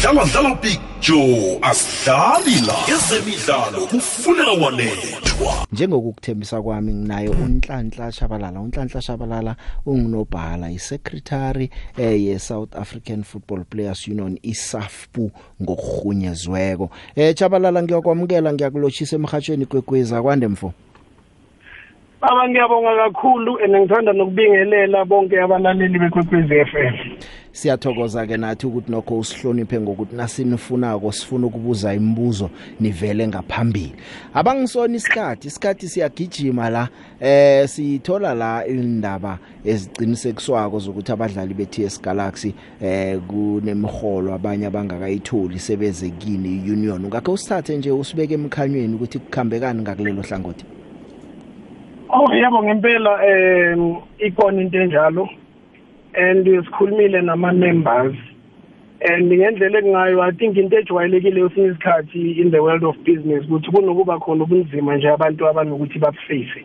sidlala dlala picture asidlali la. Ezemidlalo kufuneka walethwa njengokukuthembisa kwami nginayo unhlanhla Shabalala. Unhlanhla Shabalala ungunobhala isecretary eh ye South African Football Players Union isafpu ngokuhunyezweko eh Shabalala ngiyakwamukela ngiyakulochisa emhathweni kwekweza kwande mfo. Baba ngiyabonga kakhulu and ngithanda nokubingelela bonke abalaleli bekwekwezi FM. Siyathokoza ke nathi ukuthi nokho usihloniphe ngokuthi nasinifunako sifuna ukubuza imibuzo nivele ngaphambili. Abangisona isikhathi, isikhathi siyagijima la eh sithola la indaba eziqinisekiswako zokuthi abadlali beTS Galaxy eh kunemiholo abanye abangakayitholi sebezekini union. Ngakho usithathe nje usibeke emkhanyweni ukuthi kukhambekani ngakulelo hlangothi. Oh yebo ngempela eh ikona into enjalo and sikhulumile nama members and ngendlela ekungayo i think into ejwayelekile usinye isikhathi in the world of business ukuthi kunokuba khona ubunzima nje abantu abanokuthi babuface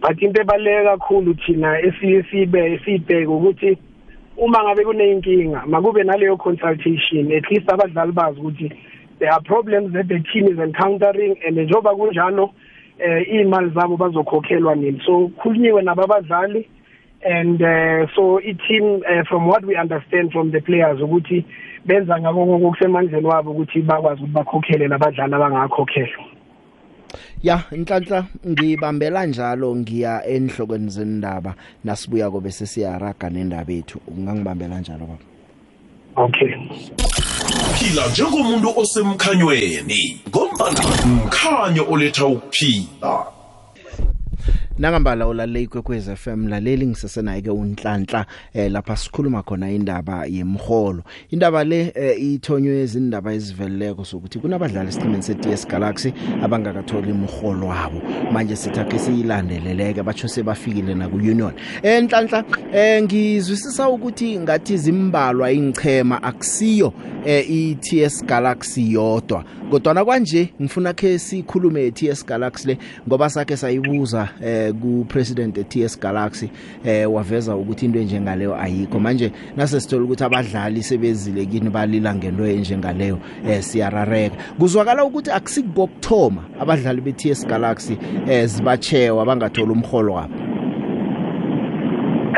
but into ebaleke kakhulu thina esiye sibe sibheke ukuthi uma ngabe kuneyinkinga makube naleyo consultation at least abadlali bazi ukuthi there are problems that the team is encountering and njengoba kunjalo eh imali zabo bazokhokhelwa nini. So khulunyiwe nababadlali and uh, so i team uh, from what we understand from the players ukuthi benza ngako ngokusemandleni wabo ukuthi bakwazi ukuthi bakhokhele labadlali abangakhokhelwa Ya inhlanhla ngibambela njalo ngiya enhlokweni zendaba. Nasibuya kobe sesiyaraga nendaba ethu ungangibambela njalo baba. Okay. Phila njengomuntu osemkhanyweni ngombana umkhanyo oletha ukuphila. Nangambala ulalele ikwekwezi FM laleli ngisesenaye ke unhlanhla eh lapha sikhuluma khona indaba yemholo indaba le eh, ithonywe izindaba eziveleleko sokuthi kunabadlali esiqhemeni seTS Galaxy abangakatholi imholo wabo. Manje sithake siyilandeleleke batsho sebafikile na ku Union enhlanhla eh ngizwisisa ukuthi ngathi zimbalwa ingchema akusiyo eh iTS Galaxy yodwa. Kodwa kwanje ngifuna ke sikhulume iTS Galaxy le ngoba sakhe sayibuza eh ku president eTS Galaxy eh waveza ukuthi into enjengaleyo ayikho. Manje nase sithola ukuthi abadlali sebezile kini balila ngento enjengaleyo eh siyarareka. Kuzwakala ukuthi akusikubokuthoma abadlali beTS Galaxy eh zibachewa bangathola umholo wabo.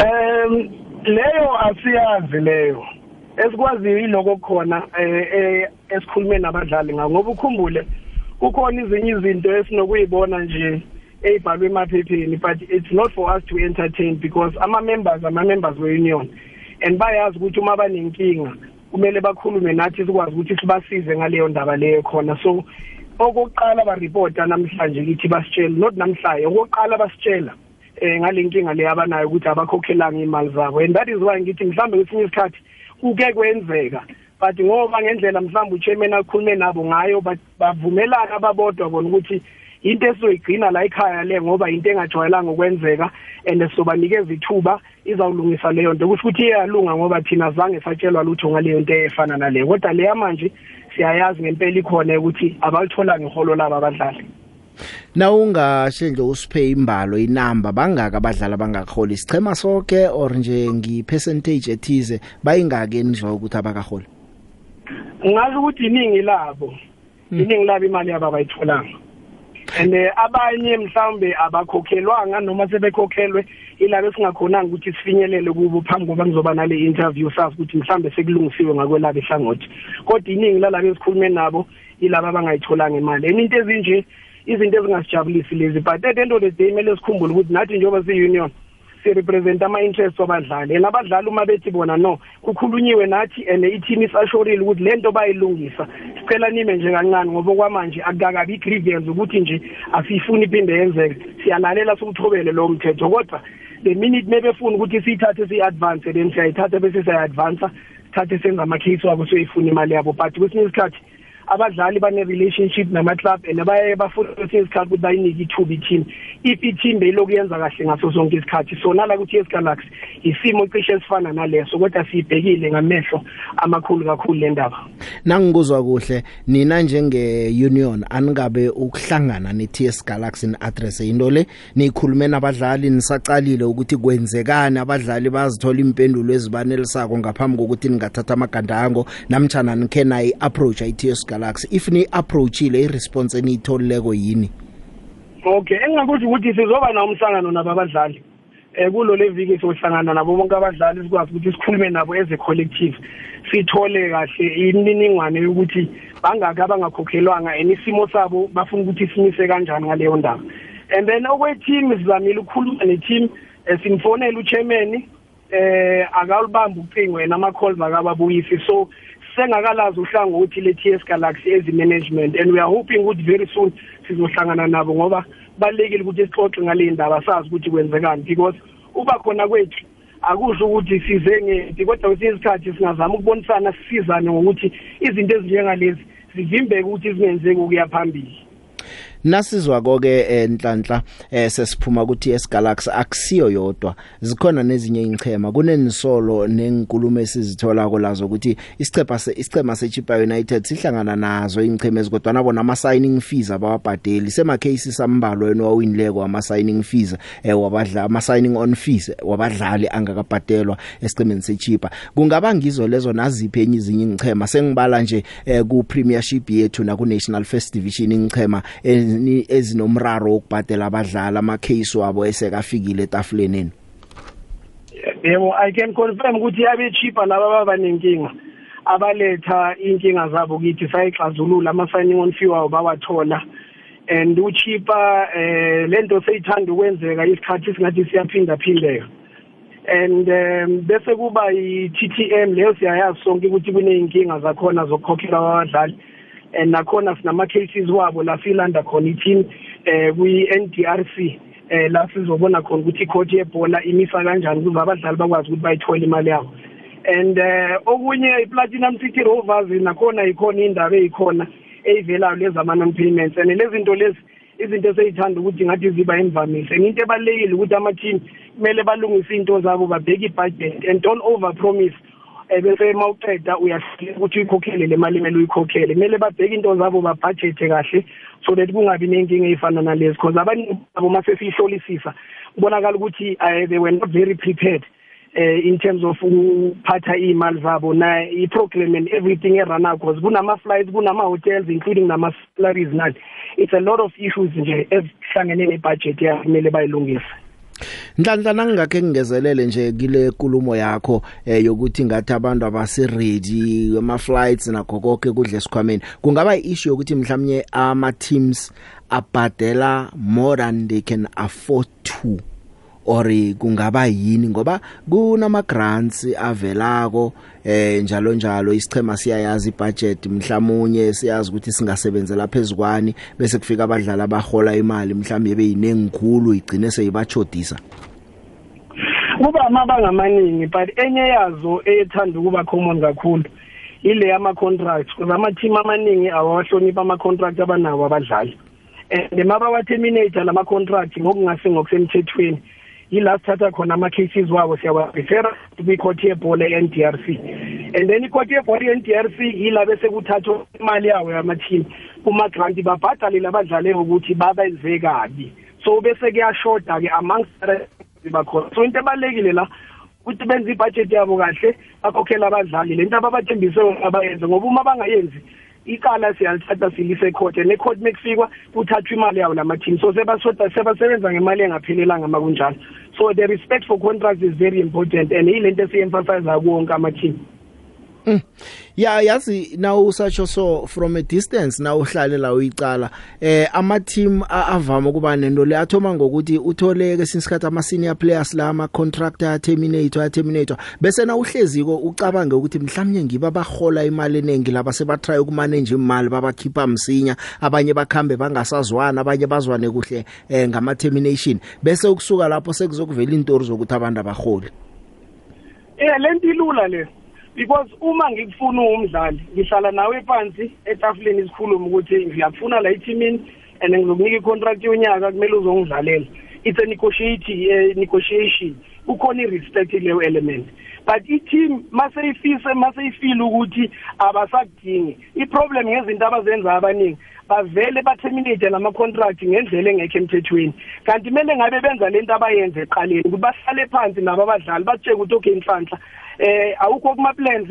Um leyo asiyazi leyo. Esikwaziyo iloko khona eh eh, esikhulume nabadlali ngako ngoba ukhumbule kukhona izinye izinto esinokuyibona nje eyibhalwe emaphepheni but it's not for us to entertain because ama members ama members we union and bayazi ukuthi uma banenkinga kumele bakhulume nathi sikwazi ukuthi sibasize ngaleyo ndaba leyo khona so okokuqala ba reporta namhlanje kithi basitshela not namhlanje okokuqala basitshela eh ngalenkinga le abanayo ukuthi abakhokhelanga imali zabo and that is why ngithi mhlambe kwesinye isikhathi kuke kwenzeka but ngoba ngendlela mhlawumbe uchairman akhulume nabo ngayo bavumelana ababodwa bona ukuthi into esizoyigcina la ekhaya le ngoba into engajwayelanga ukwenzeka and sizobanikeza ithuba izawulungisa leyo nto. Kusho ukuthi iyalunga ngoba thina zange satshelwa lutho ngaleyo nto efana naleyo kodwa leya manje siyayazi ngempela ikhona ukuthi abalitholanga iholo laba abadlali. Na ungashe nje usiphe imbalo inamba bangaka abadlali abangakholwa isichema sonke or nje ngi percentage ethize bayingaki enizwa ukuthi abakaholi Ngasho ukuthi iningi labo iningi labo imali yabo abayitholanga. And eh, abanye mhlawumbe abakhokhelwanga noma sebekhokhelwe ilabo esingakhonanga ukuthi sifinyelele kubo phambi koba kuzoba nale interview sazi ukuthi mhlawumbe sekulungisiwe ngakwelabo ihlangothi. Kodwa iningi lalabo esikhulume nabo ilabo abangayitholanga imali. Enye into ezinje izinto ezingasijabulisi lezi but at the end of the day kumele sikhumbule ukuthi nathi njengoba siyi-union sirepresent ama-interest wabadlali. And abadlali uma bethi bona no kukhulunyiwe nathi and i-team isashorile ukuthi le nto bayilungisa. Sicela nime nje kancane ngoba kwamanje akukakabi i-grievance ukuthi nje asiyifuni iphinde yenzeke. Siyalalela siwuthobele lowo mthetho kodwa the minute mebefuna ukuthi siyithathe siyi-advance then siyayithatha bese siyayi-advansa sithathe senza ama-case wabo soyifuna imali yabo. But kwesinye isikhathi abadlali bane relationship nama club and bayaye bafuna ukuthi isikhathi ukuthi bayinike ithuba i-team if i-team beyiloku yenza kahle ngaso sonke isikhathi so nala ukuthi yes Galaxy isimo cishe sifana naleso kodwa siyibhekile ngamehlo amakhulu kakhulu le ndaba. Nangikuzwa kuhle nina njenge union aningabe ukuhlangana ne TS Galaxy in address into le nikhulume nabadlali nisaqalile ukuthi kwenzekani abadlali bazithola impendulo ezibanelisako ngaphambi kokuthi ningathatha amagandango namtjana nikhe nayi approach iTS Galaxy. If ni approachile iresponse eniyitholileko yini? Okay engingakusho ukuthi sizoba na umhlangano nababadlali eh kulo leviki sohlangana nabo bonke abadlali sikwazi ukuthi sikhulume nabo as a collective sithole kahle imininingwane yokuthi bangaka abangakhokhelwanga enisimo sabo bafuna ukuthi simise kanjani ngaleyo ndaba. And then okweteam sizamile ukukhuluma neteam simfonela uchairman eh akalibamba ucingo wena ama calls akababuyisi. So sengakalazi uhlangothi le TS Galaxy as management and we are hoping ukuthi very soon sizohlangana nabo ngoba balekile ukuthi sixoxe ngale ndaba sazi ukuthi kwenzekani because uba khona kwethu akusho ukuthi size ngethi kodwa kwesinye isikhathi singazama ukubonisana sisizane ngokuthi izinto ezinjengalezi zivimbeke ukuthi zingenzeki ukuya phambili. Nasizwa konke enhlanhla eh sesiphuma ukuthi eSgalaxy akusiyo yodwa. Zikhona nezinye ingchema kunenisolo nenkulumo esizithola kolazo ukuthi isichepha isichema seChipa United sihlangana nazo ingchema ezikodwa nabo nama signing fees abawabhadeli. Sema cases sambalo yena wawinileko ama signing fees eh wabadla ama signing on fees wabadlali angakabhadelwa esichemeni seChipa kungaba ngizo lezo naziphi enye izinye ingchema sengibala nje eh ku Premiership yethu na ku National First Division ingchema ezinomraro wokubhadela abadlali ama case wabo esekafikile etafuleni yebo i can confirm ukuthi abe cheaper laba baba nenkinga. Abaletha inkinga zabo kithi sayixazulula ama signing on fee wabo bawathola. And uchipa eh lento seyithanda ukwenzeka isikhathi singathi siyaphinda phindeka and um, bese kuba i-TTM leyo siyayazi sonke ukuthi kuneyinkinga zakhona zokukhokhela abadlali and nakhona sinama cases wabo la silanda khona i-team eh kwi NDRC eh la sizobona khona ukuthi icourt yebhola imisa kanjani ukuze abadlali bakwazi ukuthi bayithole imali yabo. And eh okunye iPlatinum City Rovers nakhona ikhona indaba eyikhona eyivelayo lezama non payments. And lezi zinto lezi izinto eseyithanda ukuthi ngathi ziba imvamise into ebalekile ukuthi ama team kumele balungise into zabo babheke ibudget and don't over promise ebese mawuqeda uyahlela ukuthi uyikhokhele le mali kumele uyikhokhele. Kumele babheke into zabo babudget kahle so that kungabi nenkinga ezifana nalezi because abanye abo mase sihlolisisa kubonakala ukuthi they were not very prepared uh, in terms of ukuphatha imali zabo na i-program and everything erana because kunama flights kunama hotels including nama salaries nani. It's a lot of issues nje ezihlangene nebudget yakhe kumele bayilungise. Nhlanhla nangingakhe ngingezelele nje kile nkulumo yakho eh yokuthi ngathi abantu abase ready ama flights nakho konke kudle esikhwameni. Kungaba iissue yokuthi mhlawumnye ama teams abhadela more than they can afford to. Or kungaba yini? Ngoba kunama grants avelako eh njalo njalo. Isichema siyayazi ibudget mhlawumnye siyazi ukuthi singasebenzela phezukwane bese kufika abadlali abahola imali mhlawumbe beyinengikhulu igcine seyibachodisa kuba amabanga amaningi but enye yazo ethanda ukuba common kakhulu ile yama contracts because ama team amaningi awahlonipha ama contracts abanawo abadlali. And maba wa terminate lama contract ngokungase ngokusemthethweni yila sithatha khona ama cases wabo siyawarefer kwi court yebhola eNDRC and then icourt yebhola eNDRC yila bese kuthathwa imali yawo yama team kuma grant babhadale labadlali ukuthi babenze kabi. So bese kuyashoda ke amongst bakhona. So into ebalekile la ukuthi benze ibudget yabo kahle bakhokhela abadlali. Lento ababathembise abayenze ngoba uma bangayenzi icala siyalithatha silise court. Ne court mekufika kuthathwa imali yawo lama team so sebasoda sebasebenza ngemali engaphelelanga makunjalo so the respect for contracts is very important and yilento esiemphasize kuwonke ama team Mm. Ya yazi now usacho so from a distance now uhlale la uyicala. Eh ama team avama kuba nento le athoma ngokuthi utholeke sinsikhathi ama senior players la ama contractor terminator terminator bese na uhleziko ucabange ukuthi mhlawumnye ngiba bahola imali eningi laba sebatry ukumanage imali babakhipha msinya. Abanye bakhambe bangasazwana abanye bazwane kuhle eh ngama termination bese ukusuka lapho sekuzokuvela intori zokuthi abantu abaholi. Eh lento ilula le. Because uma ngikufuna umdlali ngihlala nawe phansi etafuleni isikhuluma ukuthi ngiyakufuna la ethimini and ngizokunika icontract yonyaka kumele uzongidlalela. It's a negotiate uh, negotiation. Ukhona irespect leyo element. But i-team maseyifise maseyifile ukuthi abasakudingi. I-problem ngezinto abazenza abaningi bavele baterminate nama-contract ngendlela engekho emthethweni. Kanti kumele ngabe benza lento abayenze eqaleni ukuthi bahlale phansi nabo abadlali batsheke ukuthi okay nhlanhla eh awukho kuma-plans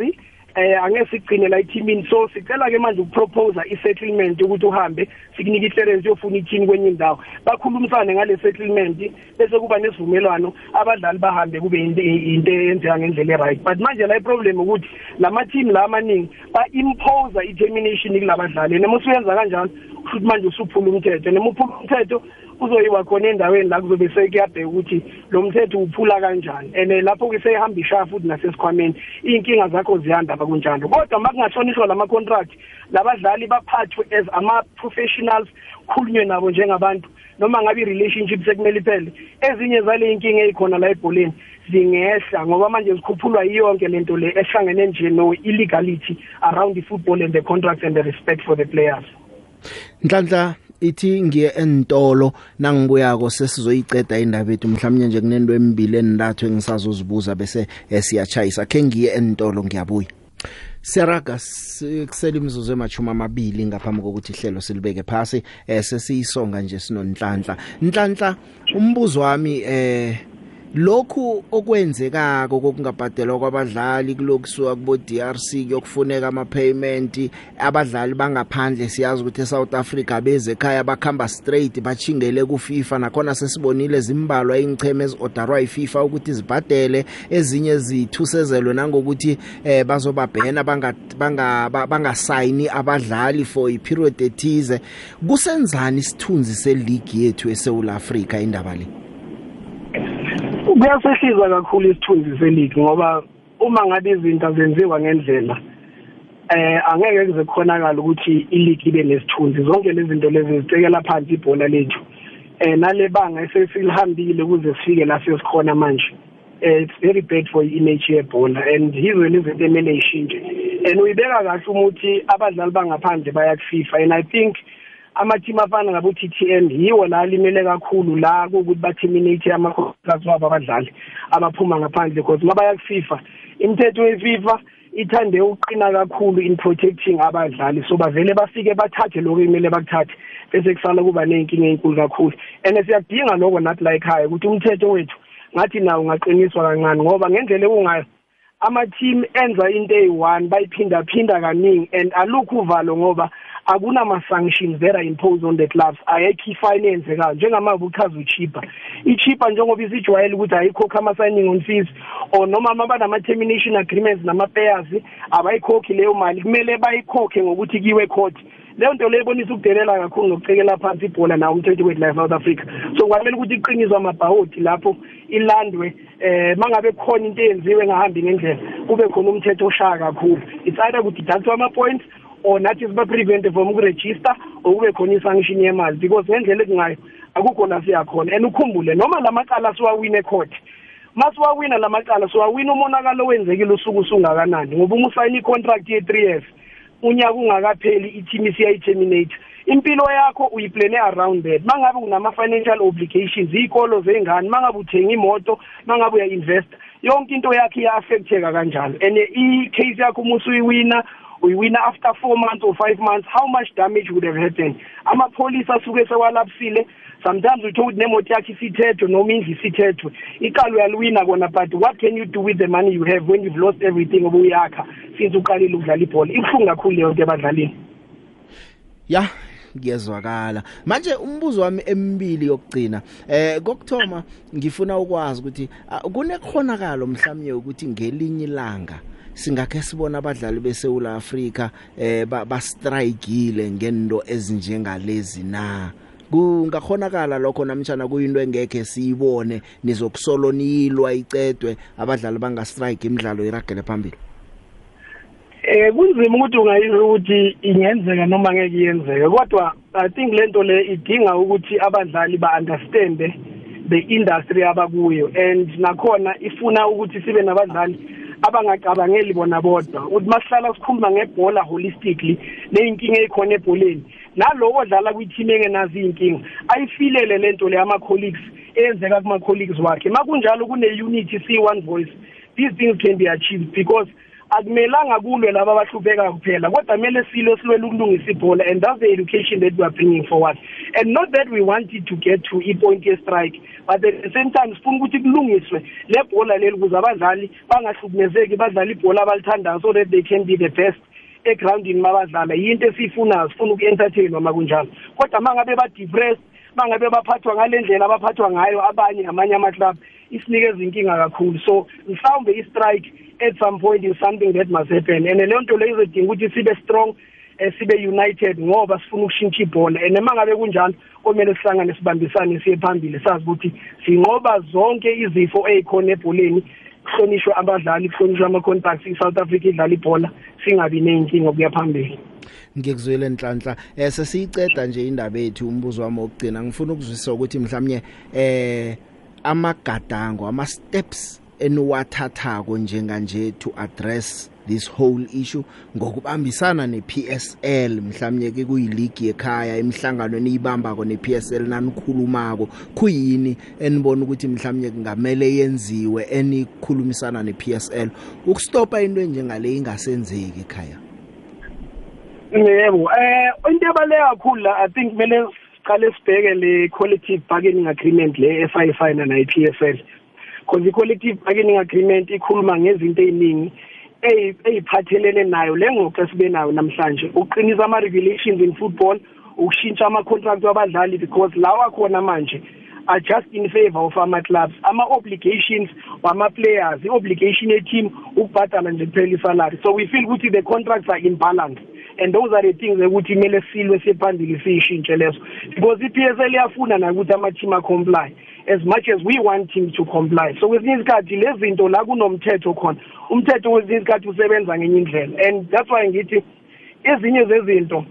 eh angeke sigcine la ithimini so sicela ke manje ukupropose i-settlement ukuthi uhambe sikunike i-clearance yofuna ithini kwenye indawo. Bakhulumisane ngale settlement bese kuba nesivumelwano abadlali bahambe kube into eyenzeka ngendlela e-right. But manje la i-problem ukuthi lama team la amaningi ba-impose i-termination kulabadlali. Noma usuyenza kanjalo kusho manje usuphula umthetho. Noma uphula umthetho kuzoyiwa khona endaweni la kuzobe sekuyabheka ukuthi lo mthetho uphula kanjani. And lapho ke seyihamba ishaya futhi nasesikhwameni iy'nkinga zakho ziyandaba kunjalo kodwa uma kungahlonishwa lama-contract labadlali baphathwe as ama-professionals khulunywe nabo njengabantu noma ngabe i-relationship sekumele iphele ezinye zale y'nkinga ey'khona la ebholeni zingehla ngoba manje zikhuphulwa yiyonke lento le ehlangene nje no-illegality around the football and the contracts and the respect for the players. Nhlanhla ithi ngiye entolo nangibuyako sesizoyiceda indaba ethu mhlawumnye nje kunento emibili endathu engisazozibuza bese siyachayisa ke ngiye entolo ngiyabuya. Siyaraga kusela imizuzu emachuma amabili ngaphambi kokuthi ihlelo silibeke phasi eh sesiyisonga nje sinonhlanhla. Nhlanhla umbuzo wami eh lokhu okwenzekako kokungabhadelwa kwabadlali kulokusuka kubo DRC kuyokufuneka ama payment abadlali bangaphandle siyazi ukuthi eSouth Africa beze ekhaya bakhamba straight bachingele ku FIFA nakhona sesibonile zimbalwa ingcheme ezorderwa iFIFA ukuthi zibhadele ezinye zithusezelwe nangokuthi eh bazobabhena banga banga bangasayini abadlali for i period ethize. Kusenzani isithunzi se league yethu eSouth Africa indaba le? Kuyasehliza kakhulu isithunzi seligi ngoba uma ngabe izinto azenziwa ngendlela eh angeke kuze kukhonakala ukuthi iligi ibe nesithunzi. Zonke lezi zinto lezi zicekela phansi ibhola lethu. Eh nale banga esesilihambile kuze sifike la sesikhona manje. Eh it's very bad for image yebhola and yizo izinto emele ishintshe and uyibeka kahle umuthi abadlali bangaphandle baya ku FIFA and i think ama-team afana ngabo TTN yiwo la limele kakhulu la ukuthi ba terminate ama contracts wabo abadlali abaphuma ngaphandle because mabaya ku FIFA imithetho ye FIFA ithande uqina kakhulu in protecting abadlali. So bavele bafike bathathe lokho kumele bakuthathe bese kusala kuba nenkinga enkulu kakhulu. And siyadinga lokho nathi la ekhaya ukuthi umthetho wethu ngathi nawo ungaqiniswa kancane ngoba ngendlela ekungayo ama team enza into eyi1 bayiphinda phinda kaningi and alukho uvalo ngoba akunama sanctions that are imposed on the clubs. Ayekho ifinance ka njengamanje uchaza uchipa ichipa njengoba isijwayele ukuthi ayikhokha ama signing on fees or noma abanama termination agreements nama players abayikhokhi leyo mali. Kumele bayikhokhe ngokuthi kiwe court. Leyo nto leyo ibonisa ukudelela kakhulu nokucekela phansi ibhola nawo umthetho wethu la South Africa. So kwamele ukuthi iqiniswe amabhawodi lapho ilandwe eh mangabe khona into eyenziwe engahambi ngendlela kube khona umthetho oshaya kakhulu. It's either ukuthi deduct ama points or nathi siba prevent from ukuregister okube khona isanction yemali because ngendlela ekungayo akukho la siyakhona and ukhumbule noma lamacala siwawine court masiwawina lamacala siwawina umonakalo wenzekile usuku usungakanani? Ngoba uma usayina icontract ye 3 years unyaka ungakapheli i-team isiyayi-terminate. Impilo yakho uyiplane around that. Mangabe kunama financial obligations izikolo zengane mangabe uthenga imoto mangabe uya-invest yonke into yakhe iya-affecteka kanjalo. And i-case yakho uma usuyiwina uyiwina after 4 months or 5 months how much damage would have happened? Amapholisa asuke sewalapsile. Sometimes utho ukuthi nemoto yakhe isithethwe noma indlu isithethwe iqala uyaliwina kona but what can you do with the money you have when you've lost everything obuyakha since uqalile ukudlala ibhola? Ibuhlungu kakhulu leyo nto ebadlalini. Ya kuyezwakala manje umbuzo wami emibili yokugcina eh kokthoma ngifuna ukwazi ukuthi kunekhonakalo mhlawumnye ukuthi ngelinye ilanga singakhe sibona abadlali beSouth Africa eh ba strikeile ngento ezinjengalezi na? Kungakhonakala lokho namtjana kuyinto engekhe siyibone nizokusolonilwa icedwe abadlali banga strike imidlalo iragele phambili? Eh kunzima ukuthi ungayizwa ukuthi ingenzeka noma ngeke iyenzeke kodwa I think lento le idinga ukuthi abadlali ba understand the industry abakuyo and nakhona ifuna ukuthi sibe nabadlali abangacabangeli bona bodwa. Uthi masihlala sikhuluma ngebhola holistically leyinkinga ezikhona ebholeni. Nalowo odlala kwi-team engenazi iy'nkinga ayifilele le nto le ama-colleagues eyenzeka kuma-colleagues wakhe. Ma kunjalo kune-unity c-one voice these things can be achieved because akumelanga kulwe laba abahlupheka kuphela kodwa kumele silo silwela ukulungisa ibhola and that's the education that we are bringing forward. And not that we wanted to get to i-point ye-strike but at the same time sifuna ukuthi kulungiswe le bhola leli ukuze abadlali bangahlukumezeki badlale ibhola abalithandayo so that they can be the best egroundini mabadlala yinto esiyifunayo sifuna uku-entertainwa ma kunjalo. Kodwa ma ngabe ba-depressed bangabe baphathwa ngalendlela abaphathwa ngayo abanye amanye ama-club isinikeza inkinga kakhulu. So mhlawumbe i-strike at some point is something that must happen. And leyo nto leyo izodinga ukuthi sibe strong eh, sibe united ngoba sifuna ukushintsha ibhola. And uma ngabe kunjalo komele sihlangane sibambisane siye phambili sazi ukuthi sinqoba zonke izifo ezikhona ebholeni. Kuhlonishwe abadlali kuhlonishwe ama-contracts i-south africa idlala ibhola singabi ney'nkinga kuya phambili. Ngikuzwile nhlanhla. Eh sesiyiceda nje indaba yethu umbuzo wami wokugcina. Ngifuna ukuzwisisa ukuthi mhlawumnye eh amagadango ama steps eniwathathako njenganje to address this whole issue ngokubambisana nePSL mhlawumnye ke kuyiligi ekhaya emhlanganweni ibambako nePSL nanikhulumako kuyini enibona ukuthi mhlawumnye kungamele yenziwe enikhulumisana nePSL ukustopa into njengale ingasenzeki ekhaya? Yebo eh into ebaleka kakhulu la i think kumele siqale sibheke le collective bargaining agreement le esayifana na iPSL because i collective bargaining agreement ikhuluma ngezinto eziningi eyiphathelene nayo le ngoxa sibe nayo namhlanje. Uqinisa ama regulations in football ukushintsha ama contract wabadlali because lawa khona manje are just in favor of ama clubs ama obligations wama players i obligation ye team ukubhadala nje kuphela isalary. So we feel ukuthi the contracts are in balance. And those are the things ukuthi kumele silwe sephambili siyishintshe leso. Because i-PSL iyafuna na ukuthi ama-team a-comply as much as we want him to comply. So kwesinye isikhathi lezi zinto la kunomthetho khona umthetho kwesinye isikhathi usebenza ngenye indlela. And that's why ngithi ezinye zezinto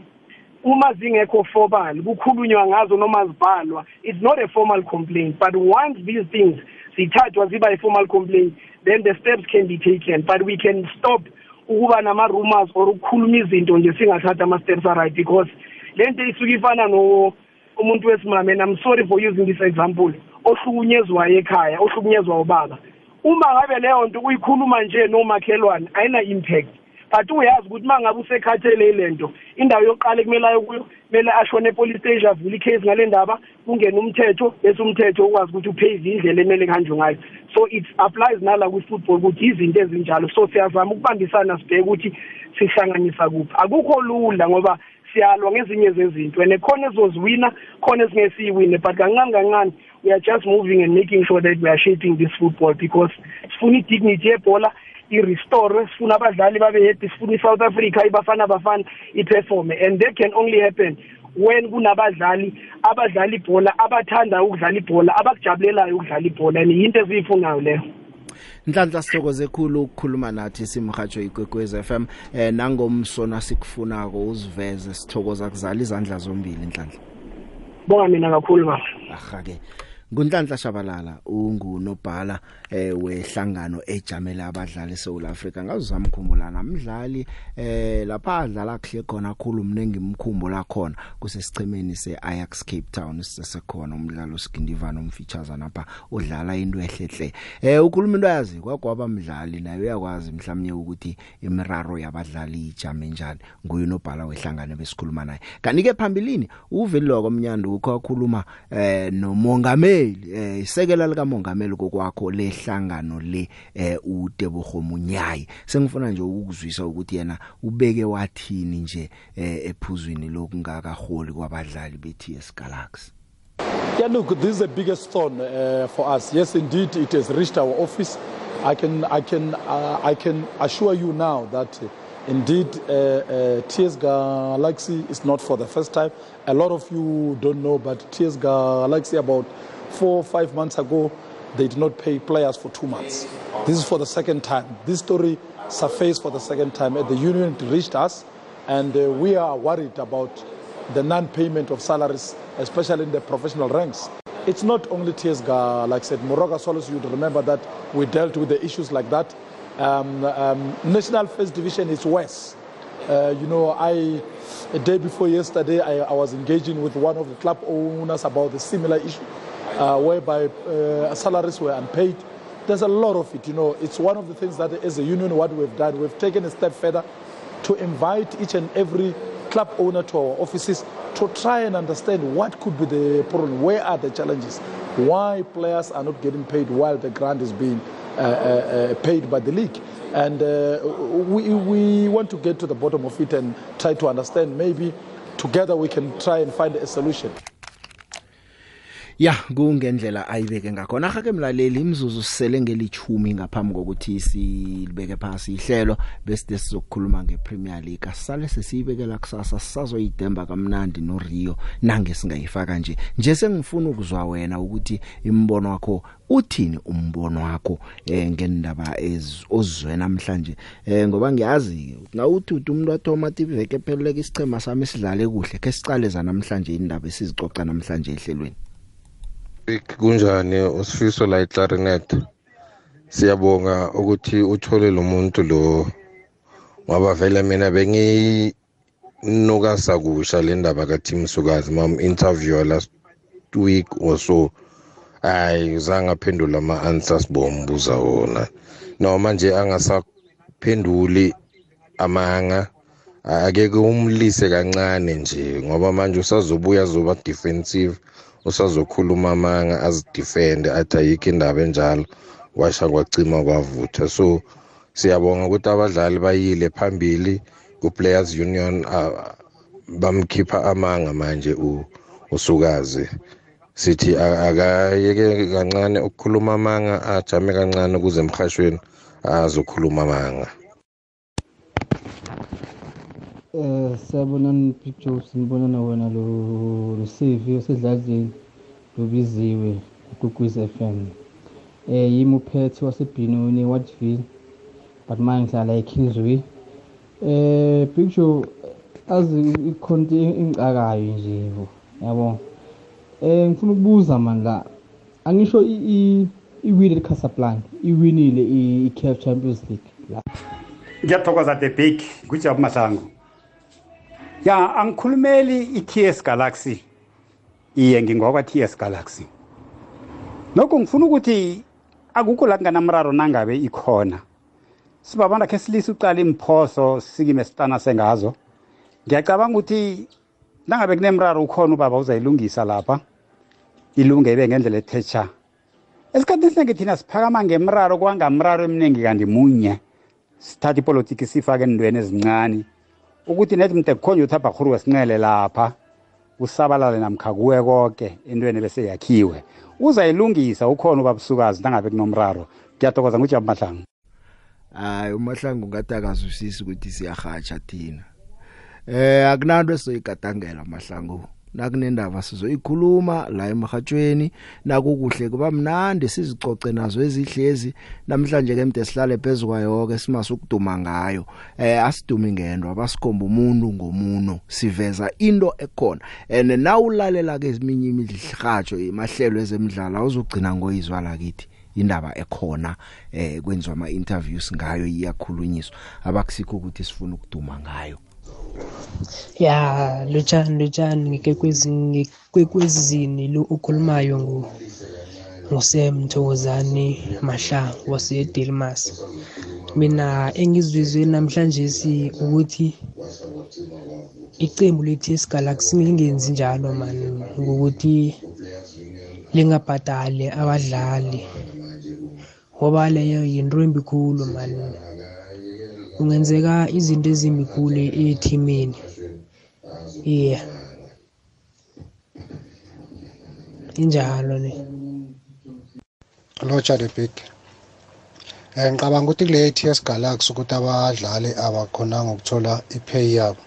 uma zingekho formal kukhulunywa ngazo noma zibhalwa it's not a formal complaint. But once these things zithathwa ziba i-formal complaint then the steps can be taken. But we can stop ukuba nama-rumors or ukukhuluma izinto nje singathatha ama-steps aright because le nto isuke ifana no umuntu wesimame and i'm sorry for using this example ohlukunyezwayo ekhaya ohlukunyezwa ubaba uma ngabe leyo nto uyikhuluma nje nomakhelwane ayina impact. But uyazi ukuthi mangabe usekhathele lento indawo yokuqala kumele ayo kuyo kumele ashone epolice station avule icase ngale ndaba kungena umthetho bese umthetho ukwazi ukuthi uphave indlela emele kanjwe ngayo. So it applies nala kwi-football ukuthi izinto ezinjalo. So siyazama ukubambisana sibheke ukuthi sihlanganisa kuphi. Akukho lula ngoba siyalwa ngezinye zezinto and khona ezoziwina khona esingesiyiwine but kancane kancane we are just moving and making sure that we are shaping this football because sifuna i-dignity yebhola i-restore sifuna abadlali babe happy sifuna i-south africa ibafana bafana iperforme. And that can only happen when kunabadlali abadlala ibhola abathanda ukudlala ibhola abakujabulelayo ukudlala ibhola. And yinto eziyifunayo leyo. Nhlanhla sithokoze khulu ukukhuluma nathi simhajo ikwekwez FM eh nangomsona sikufunako uziveze sithokoza kuzala izandla zombili Nhlanhla. Bonga mina kakhulu baba. Ahake. Ngunhlanhla Shabalala ungunobhala. Eh wehlangano ejamela abadlali eSouth Africa ngazama ukukhumbula namdlali eh lapha adlala kuhle khona kakhulu mnengi imkhumbulo khona kusesichemeni seAjax Cape Town sisekhona umdlalo Skindivana umfeatures napha udlala into ehlehle eh ukhuluma into yazi kwagwaba mdlali naye uyakwazi mhlawumnye ukuthi imiraro yabadlali ijame njani nguye nobhala wehlangano besikhuluma naye. Kanti ke phambilini uvelilo komnyando ukho wakhuluma eh nomongameli eh isekela lika mongameli kokwakho lehlangano le eh uTebogo Munyayi sengifuna nje ukuzwisa ukuthi yena ubeke wathini nje eh ephuzwini lokungaka holi kwabadlali beTS Galaxy Yeah, look, this is the biggest thorn uh, for us. Yes, indeed, it has reached our office. I can, I can, uh, I can assure you now that uh, indeed uh, uh, TS Galaxy is not for the first time. A lot of you don't know, but TS Galaxy about four or five months ago, they did not pay players for two months. This is for the second time. This story surfaced for the second time. The union reached us, and uh, we are worried about the non-payment of salaries, especially in the professional ranks. It's not only TSGA, like I said, Moroga Solis, you'd remember that we dealt with the issues like that. Um, um, National First Division is worse. Uh, you know, I a day before yesterday, I, I was engaging with one of the club owners about the similar issue, whereby uh, salaries were unpaid. There's a lot of it, you know. It's one of the things that, as a union, what we've done, we've taken a step further to invite each and every club owner to our offices to try and understand what could be the problem, where are the challenges, why players are not getting paid while the grant is being uh, uh, uh, paid by the league. And uh, we, we want to get to the bottom of it and try to understand. Maybe together we can try and find a solution. Ya kungendlela ayibeke ngakhona. Ke mlaleli imzuzu sisele ngelichumi ngaphambi kokuthi silibeke phansi ihlelo bese sizokukhuluma ngePremier League. Asale sesiyibekela kusasa sisazoyidemba kamnandi no Rio nange singayifaka nje. Nje sengifuna ukuzwa wena ukuthi imbono wakho uthini umbono wakho eh ngendaba ezozwe namhlanje? Eh ngoba ngiyazi ngawuthi umuntu wathoma tiveke epheleleke isichema sami sidlale kuhle ke sicale za namhlanje indaba esizicoca namhlanje ehlelweni. Kunjani? Usifiso la eClarinet siyabonga ukuthi uthole lo muntu lo ngoba vele mina benginuka sakusha le ndaba kaTim Sukazi mam interview last week or so. Hayi uzange aphendula ama answers bombuza wona. Noma nje angasaphenduli amanga akeke umlise kancane nje ngoba manje usazobuya zoba defensive. Usazokhuluma amanga azidefende athi ayikho indaba enjalo. Washa kwacima kwavutha. So siyabonga ukuthi abadlali bayile phambili ku-players union bamkhipha amanga manje usukazi sithi akayeke kancane ukukhuluma amanga ajame kancane ukuze emhashweni azokhuluma amanga. Eh siyabonana picture sinibonana wena lo lo CV osedladleni lobiziwe kuGwez FM. Eh yimi uphethe wasebhinoni eWatville but manje ngihlala eKingsway. Eh picture azi ikhonto engicakayo nje yabo. Eh ngifuna ukubuza manje la angisho i iwinile Casablanca iwinile i-CAF Champions League la ngiyathokoza the big ngujabu mahlangu ya angikhulumeli i-ts galaxy. Iye ngingokwa-ts galaxy. Lokho ngifuna ukuthi akukho la kunganamraro nangabe ikhona. Sibabona khe silise ucala imphoso sikime sitana sengazo. Ngiyacabanga ukuthi nangabe kunemraro ukhona ubaba uzayilungisa lapha. Ilunge ibe ngendlela ethetsha esikhathini esiningi thina siphakama ngemraro kwangamraro eminingi kanti munye. Sithatha ipolitiki sifake endweni ezincane ukuthi nethi mde kukhonye ukuthi abhahuru wesinqele lapha usabalale namkha kuwe konke entweni bese yakhiwe. Uzayilungisa ukhona ubabusukazi nangabe kunomraro. Ngiyatokoza ngujabu mahlangu. Hayi umahlangu ngathi akazwisisi ukuthi siyahatsha thina. Eh akunanto esizoyigadangela mahlangu. Nakunendaba sizoyikhuluma la emhathweni nakukuhle kuba mnandi sizicoce nazo ezihlezi namhlanje ke mde sihlale phezukwa yonke simasukuduma ngayo. Eh asidumi ngendo abasikhomba umuntu ngomuno siveza into ekhona. And nawulalela ke eziminye imidlahatsho emahlelo ezemidlalo uzogcina ngoyizwa lakithi indaba ekhona eh kwenziwa ama interviews ngayo iyakhulunyiswa. Abakusikho ukuthi sifuna ukuduma ngayo. Ya lotshani lotshani ngikwekwezini lo okhulumayo ngu ngusem Mthokozani Mahlangu waseDelmas. Mina engizwizwe namhlanje si ukuthi icembu leTS Galaxy lingenzi njalo man ngokuthi lingabhadali abadlali ngoba leyo yinto embi khulu man. Kungenzeka izinto ezimbi khulu ethimini yeah. Injalo ne. Lotsha the big um ngicabanga ukuthi kule TS Galaxy ukuthi abadlali abakhonanga ukuthola ipay yabo.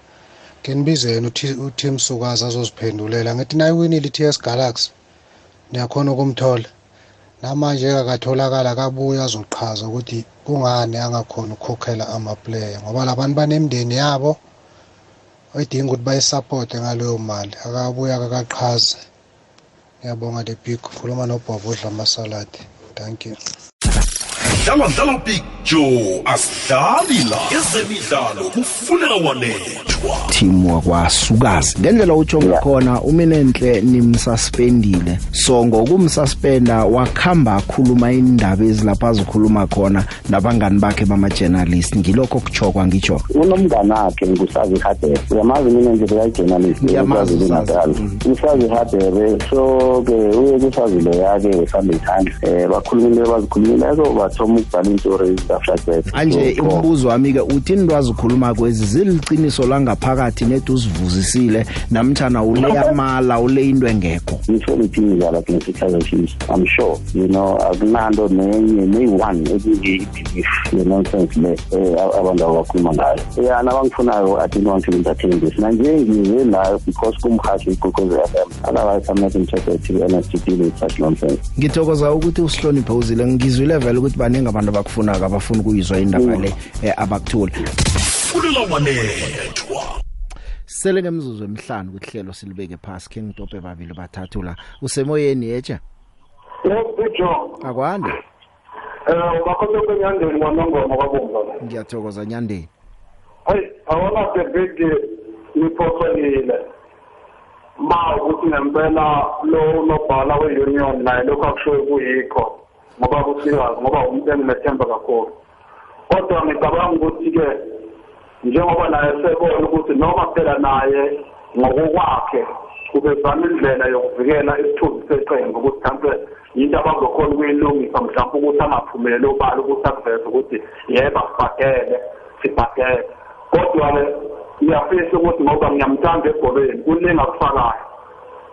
Ke nibize yena uTim Sukazi azoziphendulela ngithi nayiwinile iTS Galaxy niyakhona ukumthola. Namanje akatholakala kabuya azoqhaza ukuthi kungani angakhona ukukhokhela ama-player ngoba labantu banemndeni yabo oyidinga ukuthi bayisapothe ngaleyo mali. Akabuya kakaqhaza ngiyabonga the big khuluma nobhobo odla amasaladi thank you. Sidlala dlala big joe asidlali la ezemidlalo kufuneka wanethwa. Team wakwasukazi. Ngendlela utsho ngakhona uminenhle nimsuspendile so ngokumsuspenda wakhamba akhuluma indaba ezilapha azikhuluma khona nabangani bakhe bama-journalist. Ngilokho kuchokwa ngitsho unomngane wakhe ngusazi hadebe. Uyamazi mina nje bekayi-journalist Ngiyamazi usazi. usazi hadebe so-ke uye kusazi lo yake wesambe ithanda um bakhulumile bazikhulumileko bathoma ukubhala iintori after that anje So, umbuzo wami-ke uthi into azikhuluma kwezi ziliqiniso langaphakathi nedi uzivuzisile namtshana uleyamala ule into engekho? Ngisho lithi ngidlala against i-kaizer chiefs i'm sure you know akunanto nenye neyi-one ekunge-belief ye-nonsense le um abantu abakhuluma ngayo. Ya nabangifunayo i didn't want to entertain this. Nanje ngize la because kumhashi igqokoze f m otherwise i'm not interested to be honest to deal with such nonsense. Ngithokoza ukuthi usihloniphe uzile ngizwile vele ukuthi baningi abantu abakufunako abafuna ukuyizwa indaba le eh, abakuthula kufuneka wanethwa sele ngemzuzu emihlanu kuhlelo silibeke phasi khe ngitope babili bathathu la usemoyeni yetsha? Ujo, akwande? Eh ubakhona kwenyandeni wanongoma kwabonga. ngiyathokoza nyandeni. Hey, awona bebeke niphoselile. Ma ukuthi ngempela lo nobhala weunion naye lokho akushoyo kuyikho. Ngoba kusikazi ngoba engimethemba kakhulu. Kodwa ngicabanga ukuthi ke njengoba naye sebona ukuthi noma phela naye ngokwakhe ubezama indlela yokuvikela isithunzi seqembu ukuthi mhlawumbe yinto abazokhona ukuyilungisa mhlawumbe ukuthi angaphumeleli obala ukuthi akuveze ukuthi yebo asibhadele sibhadele. Kodwa-ke ngiyafisa ukuthi ngoba ngiyamthanda ebholeni kuningi akufakayo.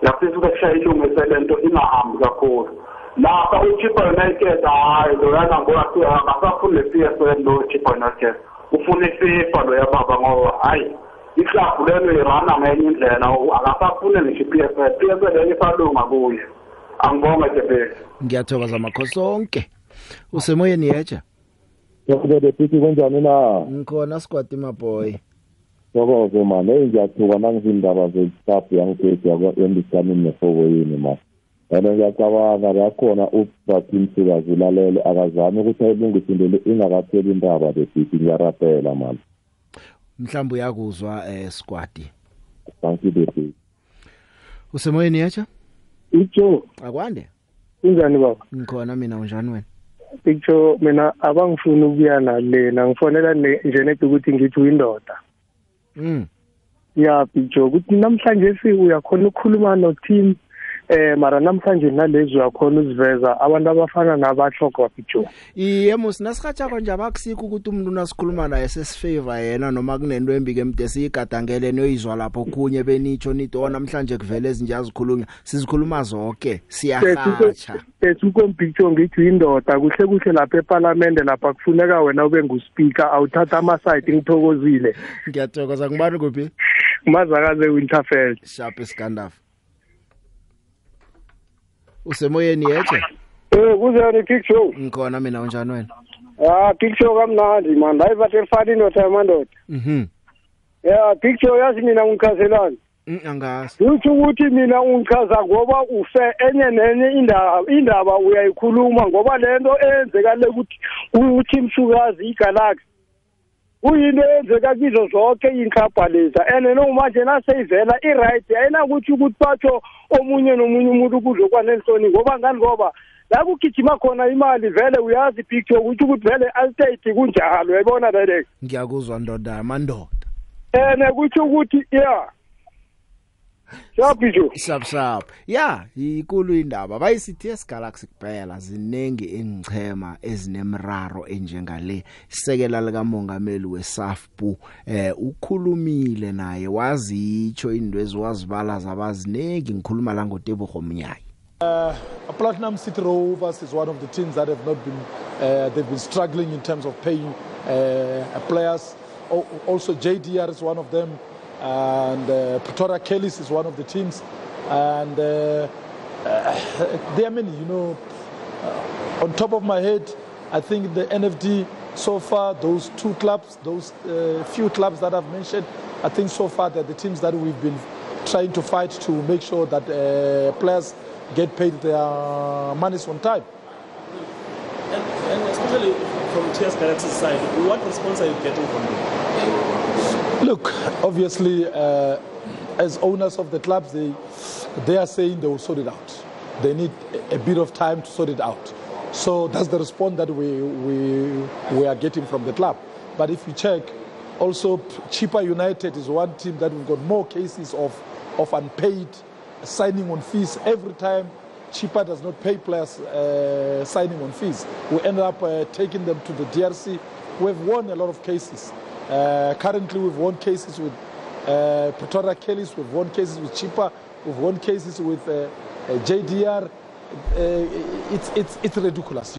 Ngiyafisa ukuthi kushaya ilungise le nto ingahambi kakhulu. Lapha uchipa united hhayi loyana ngoba akasafuni le p s l lo chipa united ufuna ififa lo yababa ngoba hhayi iklabhu lelo irana ngenye indlela akasafune ngisho i-p s l p s l enye isalunga kuye angibonge debesi ngiyathokoza makhosi onke. Usemoyeni yetsha Yokubele pithi kunjani na? ngikhona sikwati maboy Sokoze man, hey ngiyathuka nangizindaba ze-staff yangiphedi yakwa-endiskanini nefoboyini man. And ngiyacabanga yakhona ubatim sikazi ulalele akazami ukuthi ayilungise into le ingakatheli indaba le pithi ngiyarapela man. mhlawumbe uyakuzwa eh sikwati Thank you baby. usemoyeni yetsha Ijo, akwande kunjani baba? ngikhona mina unjani wena Ijo mina abangifuni ukuya nalena ngifonela ne- nje nedi ukuthi ngithi uyindoda. mm Ya Ijo ukuthi namhlanje si uyakhona ukukhuluma no team eh mara namhlanje nalezi uyakhona uziveza abantu abafana nabahloko Ijo. iye musi nasihatshako nje abakusikho ukuthi umuntu unasikhuluma naye sesifavor yena noma kunento embi kemde siyigadangele noyizwa lapho khunye benitsho nithi oh namhlanje kuvele ezinje azikhulunywa sizikhuluma zonke siyahatsha Esukompicture ngithi uyindoda kuhle kuhle lapha eParliament lapha kufuneka wena ube nguspeaker awuthatha ama side ngithokozile. ngiyathokoza ngibani kuphi Mazakaze Winterfeld. sharp iskandaf usemoyeni yetshe Eh kunjani Big Show? ngikhona mina unjani wena Ah Big Show kamnandi man. Hayi bathe fani indoda yamandoda. mhm Yeah Big Show yazi mina ngichazelani. Mm, angazi Uthi ukuthi mina ungichaza ngoba ufe enye nenye indaba indaba uyayikhuluma ngoba lento eyenzeka le ukuthi uthi msukazi igalaxy kuyinto eyenzeka kizo zonke inhlabha leza and nomanje naseyivela i-right ayinakuthi ukuthi batsho omunye nomunye umuntu kuzokuba nenhloni ngoba ngani? Ngoba la kugijima khona imali vele uyazi picture ukuthi ukuthi vele estate kunjalo uyayibona direct ngiyakuzwa ndoda yamandoda and kuthi ukuthi ya Shaphi Shap shap. Ya, ikulu indaba. Bayisithi esigalaxy kuphela zinengi engichema ezinemraro enjengale. Isekela lika mongameli weSAFPU eh ukhulumile naye wazitsho indwezi wazibala zabazinengi ngikhuluma la ngotebogo mnyayi. Uh, Platinum City Rovers is one of the teams that have not been, uh, they've been struggling in terms of paying uh, players. Al- Also, JDR is one of them, and uh, Pretoria Kellys is one of the teams. And uh, uh, there are many, you know. Uh, on top of my head, I think the NFD so far, those two clubs, those uh, few clubs that I've mentioned, I think so far they're the teams that we've been trying to fight to make sure that uh, players get paid their monies on time. Actually, from TS Galaxy's side, what response are you getting from them? Look, obviously, uh, as owners of the clubs, they they are saying they will sort it out. They need a bit of time to sort it out. So that's the response that we we we are getting from the club. But if you check, also Chipa United is one team that we've got more cases of of unpaid signing on fees every time. Chipa does not pay players uh, signing on fees. We end up uh, taking them to the DRC. We've won a lot of cases. Uh, currently, we've won cases with uh, Pretoria Kellys, we've won cases with Chipa, we've won cases with uh, uh, JDR. Uh, it's, it's, it's ridiculous.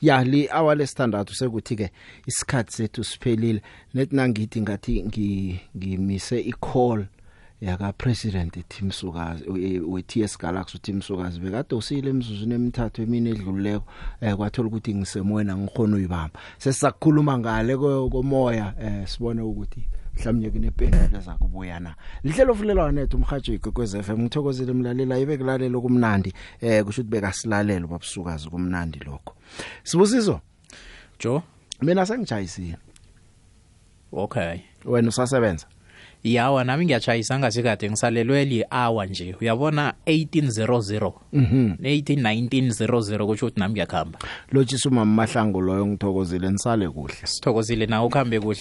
ya li hour lesithandathu sekuthi ke isikhathi sethu siphelile nethi nangithi ngathi ngi- ngimise i-call yaka president Tim Sukazi we- we TS Galaxy Tim Sukazi bekade usile emizuzweni emithathu emini edluleko eh kwathola ukuthi ngisemoyena ngikhona uyibamba. Sesisakhuluma ngale ko- komoya eh sibone ukuthi mhlawumnye kunependulo ezakubuya na. Lihlelo fulelwa nethu umhajo igogwez FM ngithokozile umlalela ibe kulalela kumnandi eh kusho ukuthi bekasilalelo babusukazi kumnandi lokho. Sibusiso? Jo? Mina sengijayisile okay. Wena usasebenza? Yawa nami ngiyatshayisa ngasikade ngisalelwe li-hour nje. Uyabona 1800 Mhm. 18 1900 kusho ukuthi nami ngiyakuhamba lotshisa umama mahlango loyo ngithokozile nisale kuhle. Sithokozile nawe ukuhambe kuhle.